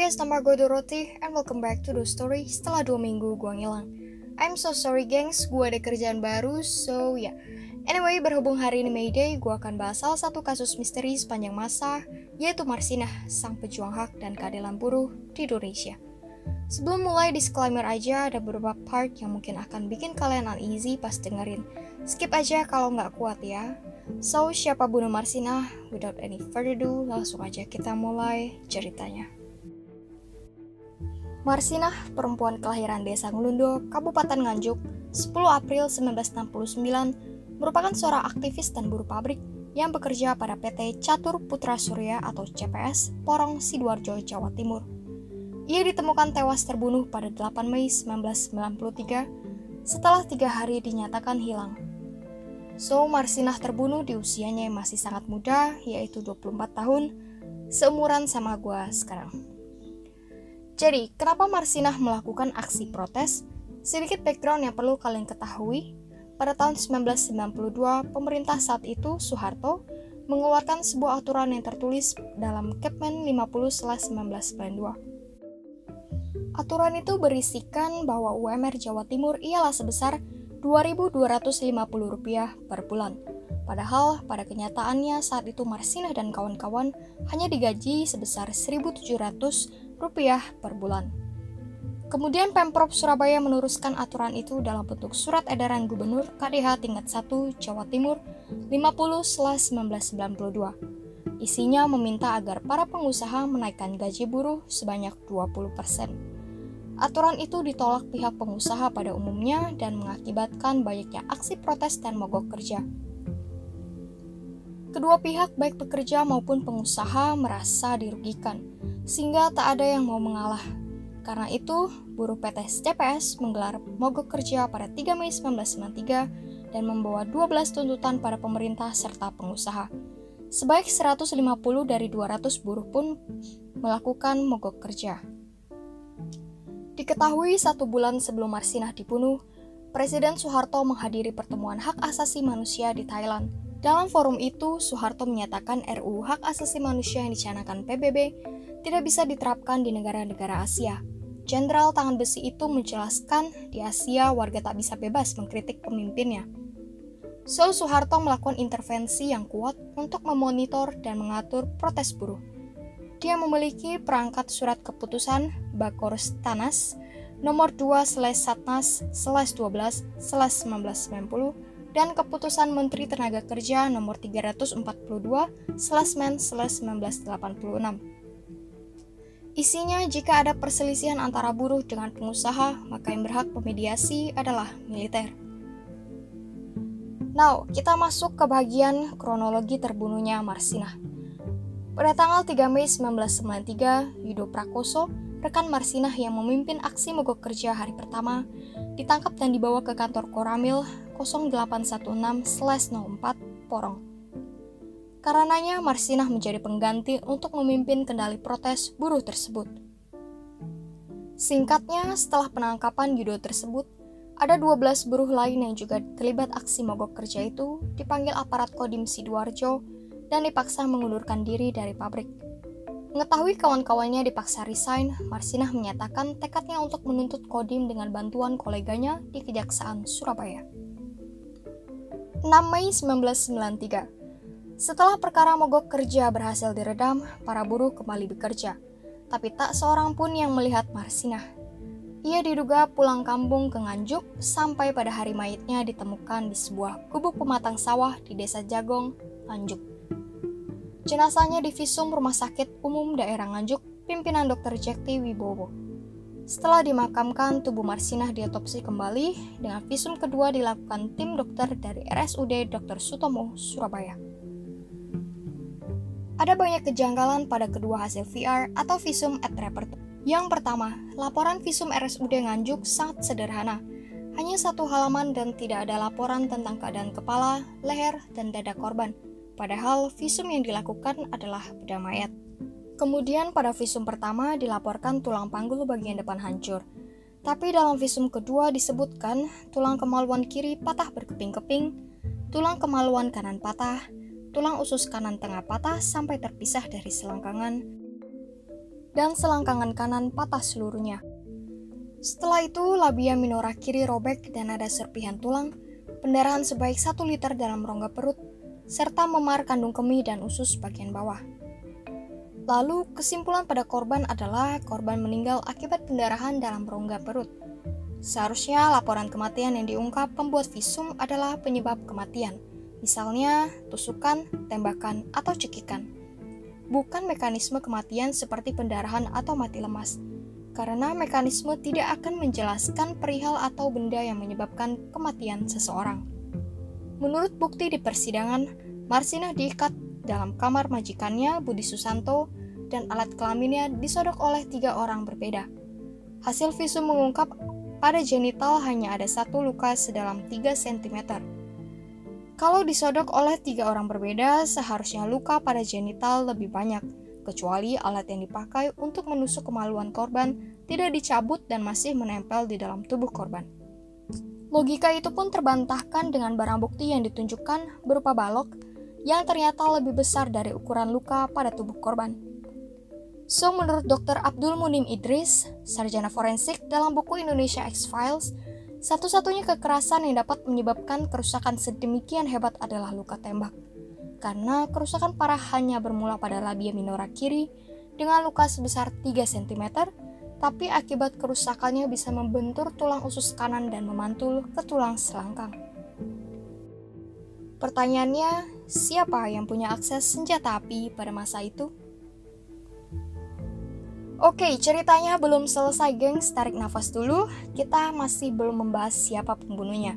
guys, nama gue Dorothy and welcome back to the story setelah dua minggu gue ngilang. I'm so sorry gengs, gue ada kerjaan baru, so ya. Yeah. Anyway, berhubung hari ini Mayday, gue akan bahas salah satu kasus misteri sepanjang masa, yaitu Marsinah, sang pejuang hak dan keadilan buruh di Indonesia. Sebelum mulai disclaimer aja, ada beberapa part yang mungkin akan bikin kalian uneasy pas dengerin. Skip aja kalau nggak kuat ya. So, siapa bunuh Marsinah? Without any further ado, langsung aja kita mulai ceritanya. Marsinah, perempuan kelahiran desa Ngelundo, Kabupaten Nganjuk, 10 April 1969, merupakan seorang aktivis dan buruh pabrik yang bekerja pada PT Catur Putra Surya atau CPS, Porong, Sidoarjo, Jawa Timur. Ia ditemukan tewas terbunuh pada 8 Mei 1993 setelah tiga hari dinyatakan hilang. So, Marsinah terbunuh di usianya yang masih sangat muda, yaitu 24 tahun, seumuran sama gua sekarang. Jadi, kenapa Marsinah melakukan aksi protes? Sedikit background yang perlu kalian ketahui. Pada tahun 1992, pemerintah saat itu, Soeharto, mengeluarkan sebuah aturan yang tertulis dalam Kepmen 50-1992. Aturan itu berisikan bahwa UMR Jawa Timur ialah sebesar Rp2.250 per bulan. Padahal pada kenyataannya saat itu Marsinah dan kawan-kawan hanya digaji sebesar 1.700 rupiah per bulan. Kemudian Pemprov Surabaya meneruskan aturan itu dalam bentuk surat edaran Gubernur KDH tingkat 1 Jawa Timur 50-1992. Isinya meminta agar para pengusaha menaikkan gaji buruh sebanyak 20%. Aturan itu ditolak pihak pengusaha pada umumnya dan mengakibatkan banyaknya aksi protes dan mogok kerja. Kedua pihak baik pekerja maupun pengusaha merasa dirugikan sehingga tak ada yang mau mengalah. Karena itu, buruh PT CPS menggelar mogok kerja pada 3 Mei 1993 dan membawa 12 tuntutan pada pemerintah serta pengusaha. Sebaik 150 dari 200 buruh pun melakukan mogok kerja. Diketahui satu bulan sebelum Marsinah dibunuh, Presiden Soeharto menghadiri pertemuan hak asasi manusia di Thailand. Dalam forum itu, Soeharto menyatakan RUU Hak Asasi Manusia yang dicanangkan PBB tidak bisa diterapkan di negara-negara Asia. Jenderal tangan besi itu menjelaskan di Asia warga tak bisa bebas mengkritik pemimpinnya. So Soeharto melakukan intervensi yang kuat untuk memonitor dan mengatur protes buruh. Dia memiliki perangkat surat keputusan Bakor Tanas nomor 2 Satnas 12 1990 dan keputusan Menteri Tenaga Kerja nomor 342 Men 1986. Isinya, jika ada perselisihan antara buruh dengan pengusaha, maka yang berhak memediasi adalah militer. Now, kita masuk ke bagian kronologi terbunuhnya Marsinah. Pada tanggal 3 Mei 1993, Yudo Prakoso, rekan Marsinah yang memimpin aksi mogok kerja hari pertama, ditangkap dan dibawa ke kantor Koramil 0816-04 Porong. Karenanya Marsinah menjadi pengganti untuk memimpin kendali protes buruh tersebut. Singkatnya, setelah penangkapan Yudo tersebut, ada 12 buruh lain yang juga terlibat aksi mogok kerja itu dipanggil aparat Kodim Sidoarjo dan dipaksa mengundurkan diri dari pabrik. Mengetahui kawan-kawannya dipaksa resign, Marsinah menyatakan tekadnya untuk menuntut Kodim dengan bantuan koleganya di Kejaksaan Surabaya. 6 Mei 1993, setelah perkara mogok kerja berhasil diredam, para buruh kembali bekerja. Tapi tak seorang pun yang melihat Marsinah. Ia diduga pulang kampung ke Nganjuk sampai pada hari mayitnya ditemukan di sebuah gubuk pematang sawah di desa Jagong, Nganjuk. Jenazahnya di visum Rumah Sakit Umum Daerah Nganjuk, pimpinan Dr. Jekti Wibowo. Setelah dimakamkan, tubuh Marsinah diotopsi kembali dengan visum kedua dilakukan tim dokter dari RSUD Dr. Sutomo, Surabaya. Ada banyak kejanggalan pada kedua hasil VR atau visum et repertum. Yang pertama, laporan visum RSUD Nganjuk sangat sederhana. Hanya satu halaman dan tidak ada laporan tentang keadaan kepala, leher, dan dada korban. Padahal visum yang dilakukan adalah bedah mayat. Kemudian pada visum pertama dilaporkan tulang panggul bagian depan hancur. Tapi dalam visum kedua disebutkan tulang kemaluan kiri patah berkeping-keping, tulang kemaluan kanan patah, tulang usus kanan tengah patah sampai terpisah dari selangkangan. dan selangkangan kanan patah seluruhnya. Setelah itu, labia minora kiri robek dan ada serpihan tulang, pendarahan sebaik satu liter dalam rongga perut, serta memar kandung kemih dan usus bagian bawah. Lalu, kesimpulan pada korban adalah korban meninggal akibat pendarahan dalam rongga perut. Seharusnya laporan kematian yang diungkap pembuat visum adalah penyebab kematian, misalnya tusukan, tembakan, atau cekikan. Bukan mekanisme kematian seperti pendarahan atau mati lemas, karena mekanisme tidak akan menjelaskan perihal atau benda yang menyebabkan kematian seseorang. Menurut bukti di persidangan, Marsina diikat dalam kamar majikannya Budi Susanto dan alat kelaminnya disodok oleh tiga orang berbeda. Hasil visum mengungkap pada genital hanya ada satu luka sedalam 3 cm. Kalau disodok oleh tiga orang berbeda, seharusnya luka pada genital lebih banyak, kecuali alat yang dipakai untuk menusuk kemaluan korban tidak dicabut dan masih menempel di dalam tubuh korban. Logika itu pun terbantahkan dengan barang bukti yang ditunjukkan berupa balok yang ternyata lebih besar dari ukuran luka pada tubuh korban. So, menurut Dr. Abdul Munim Idris, sarjana forensik dalam buku Indonesia X-Files, satu-satunya kekerasan yang dapat menyebabkan kerusakan sedemikian hebat adalah luka tembak. Karena kerusakan parah hanya bermula pada labia minora kiri dengan luka sebesar 3 cm, tapi akibat kerusakannya bisa membentur tulang usus kanan dan memantul ke tulang selangkang. Pertanyaannya, siapa yang punya akses senjata api pada masa itu? Oke, ceritanya belum selesai, gengs. Tarik nafas dulu. Kita masih belum membahas siapa pembunuhnya.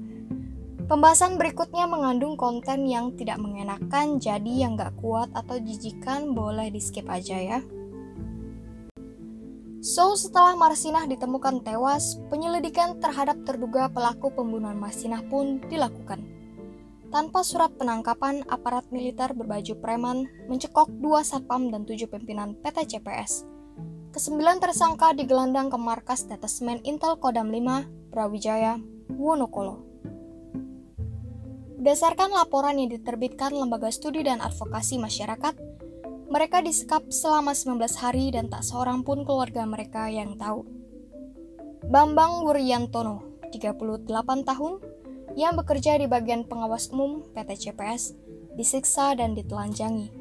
Pembahasan berikutnya mengandung konten yang tidak mengenakan, jadi yang gak kuat atau jijikan boleh di skip aja ya. So, setelah Marsinah ditemukan tewas, penyelidikan terhadap terduga pelaku pembunuhan Marsinah pun dilakukan. Tanpa surat penangkapan, aparat militer berbaju preman mencekok dua satpam dan tujuh pimpinan PT CPS Kesembilan tersangka digelandang ke markas Detesmen Intel Kodam 5, Brawijaya, Wonokolo. Berdasarkan laporan yang diterbitkan Lembaga Studi dan Advokasi Masyarakat, mereka disekap selama 19 hari dan tak seorang pun keluarga mereka yang tahu. Bambang Wuryantono, 38 tahun, yang bekerja di bagian pengawas umum PT CPS, disiksa dan ditelanjangi.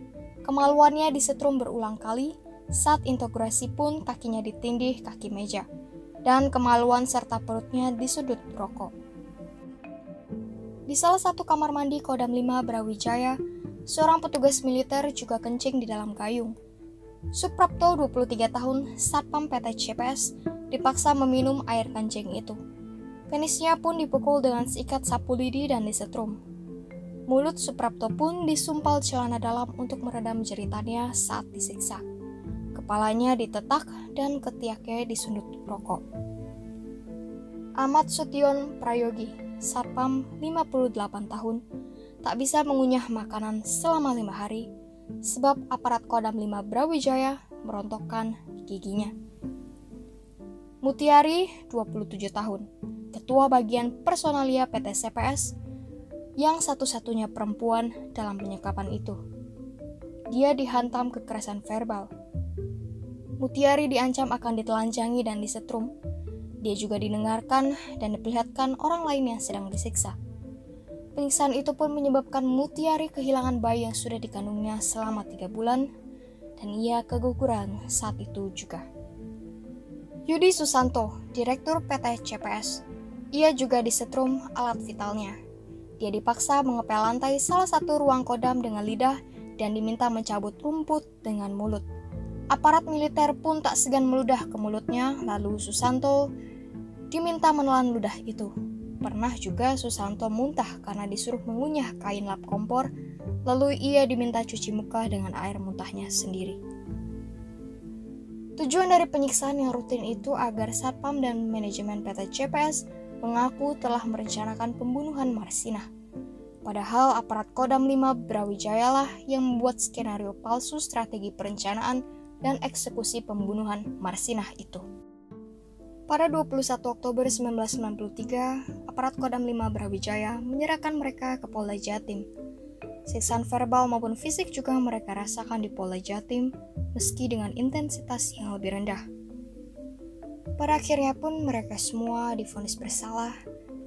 Kemaluannya disetrum berulang kali saat integrasi pun kakinya ditindih kaki meja, dan kemaluan serta perutnya di sudut rokok. Di salah satu kamar mandi Kodam 5 Brawijaya, seorang petugas militer juga kencing di dalam gayung. Suprapto 23 tahun, Satpam PT CPS, dipaksa meminum air kencing itu. Penisnya pun dipukul dengan seikat sapu lidi dan disetrum. Mulut Suprapto pun disumpal celana dalam untuk meredam jeritannya saat disiksa. Kepalanya ditetak dan ketiaknya disundut rokok. Ahmad Sution Prayogi, Satpam 58 tahun, tak bisa mengunyah makanan selama lima hari sebab aparat Kodam 5 Brawijaya merontokkan giginya. Mutiari, 27 tahun, ketua bagian personalia PT CPS, yang satu-satunya perempuan dalam penyekapan itu. Dia dihantam kekerasan verbal, Mutiari diancam akan ditelanjangi dan disetrum. Dia juga didengarkan dan diperlihatkan orang lain yang sedang disiksa. Penyiksaan itu pun menyebabkan Mutiari kehilangan bayi yang sudah dikandungnya selama tiga bulan, dan ia keguguran saat itu juga. Yudi Susanto, Direktur PT CPS, ia juga disetrum alat vitalnya. Dia dipaksa mengepel lantai salah satu ruang kodam dengan lidah dan diminta mencabut rumput dengan mulut. Aparat militer pun tak segan meludah ke mulutnya, lalu Susanto diminta menelan ludah itu. Pernah juga Susanto muntah karena disuruh mengunyah kain lap kompor, lalu ia diminta cuci muka dengan air muntahnya sendiri. Tujuan dari penyiksaan yang rutin itu agar Satpam dan manajemen PT CPS mengaku telah merencanakan pembunuhan Marsinah. Padahal aparat Kodam 5 Brawijaya lah yang membuat skenario palsu strategi perencanaan dan eksekusi pembunuhan Marsinah itu. Pada 21 Oktober 1993, aparat Kodam 5 Brawijaya menyerahkan mereka ke Polda Jatim. Siksaan verbal maupun fisik juga mereka rasakan di Polda Jatim, meski dengan intensitas yang lebih rendah. Pada akhirnya pun mereka semua difonis bersalah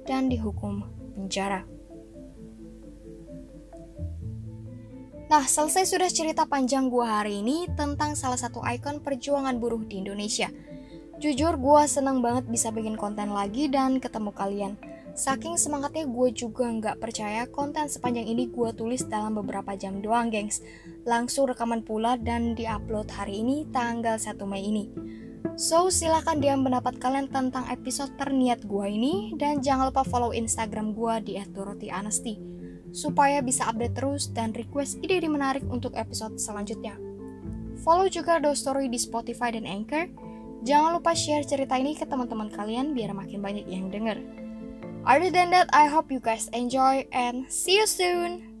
dan dihukum penjara. Nah, selesai sudah cerita panjang gua hari ini tentang salah satu ikon perjuangan buruh di Indonesia. Jujur, gua senang banget bisa bikin konten lagi dan ketemu kalian. Saking semangatnya gue juga nggak percaya konten sepanjang ini gue tulis dalam beberapa jam doang gengs. Langsung rekaman pula dan diupload hari ini tanggal 1 Mei ini. So, silahkan diam pendapat kalian tentang episode terniat gue ini dan jangan lupa follow Instagram gue di @dorotianesti supaya bisa update terus dan request ide-ide menarik untuk episode selanjutnya. Follow juga Do Story di Spotify dan Anchor. Jangan lupa share cerita ini ke teman-teman kalian biar makin banyak yang denger. Other than that, I hope you guys enjoy and see you soon.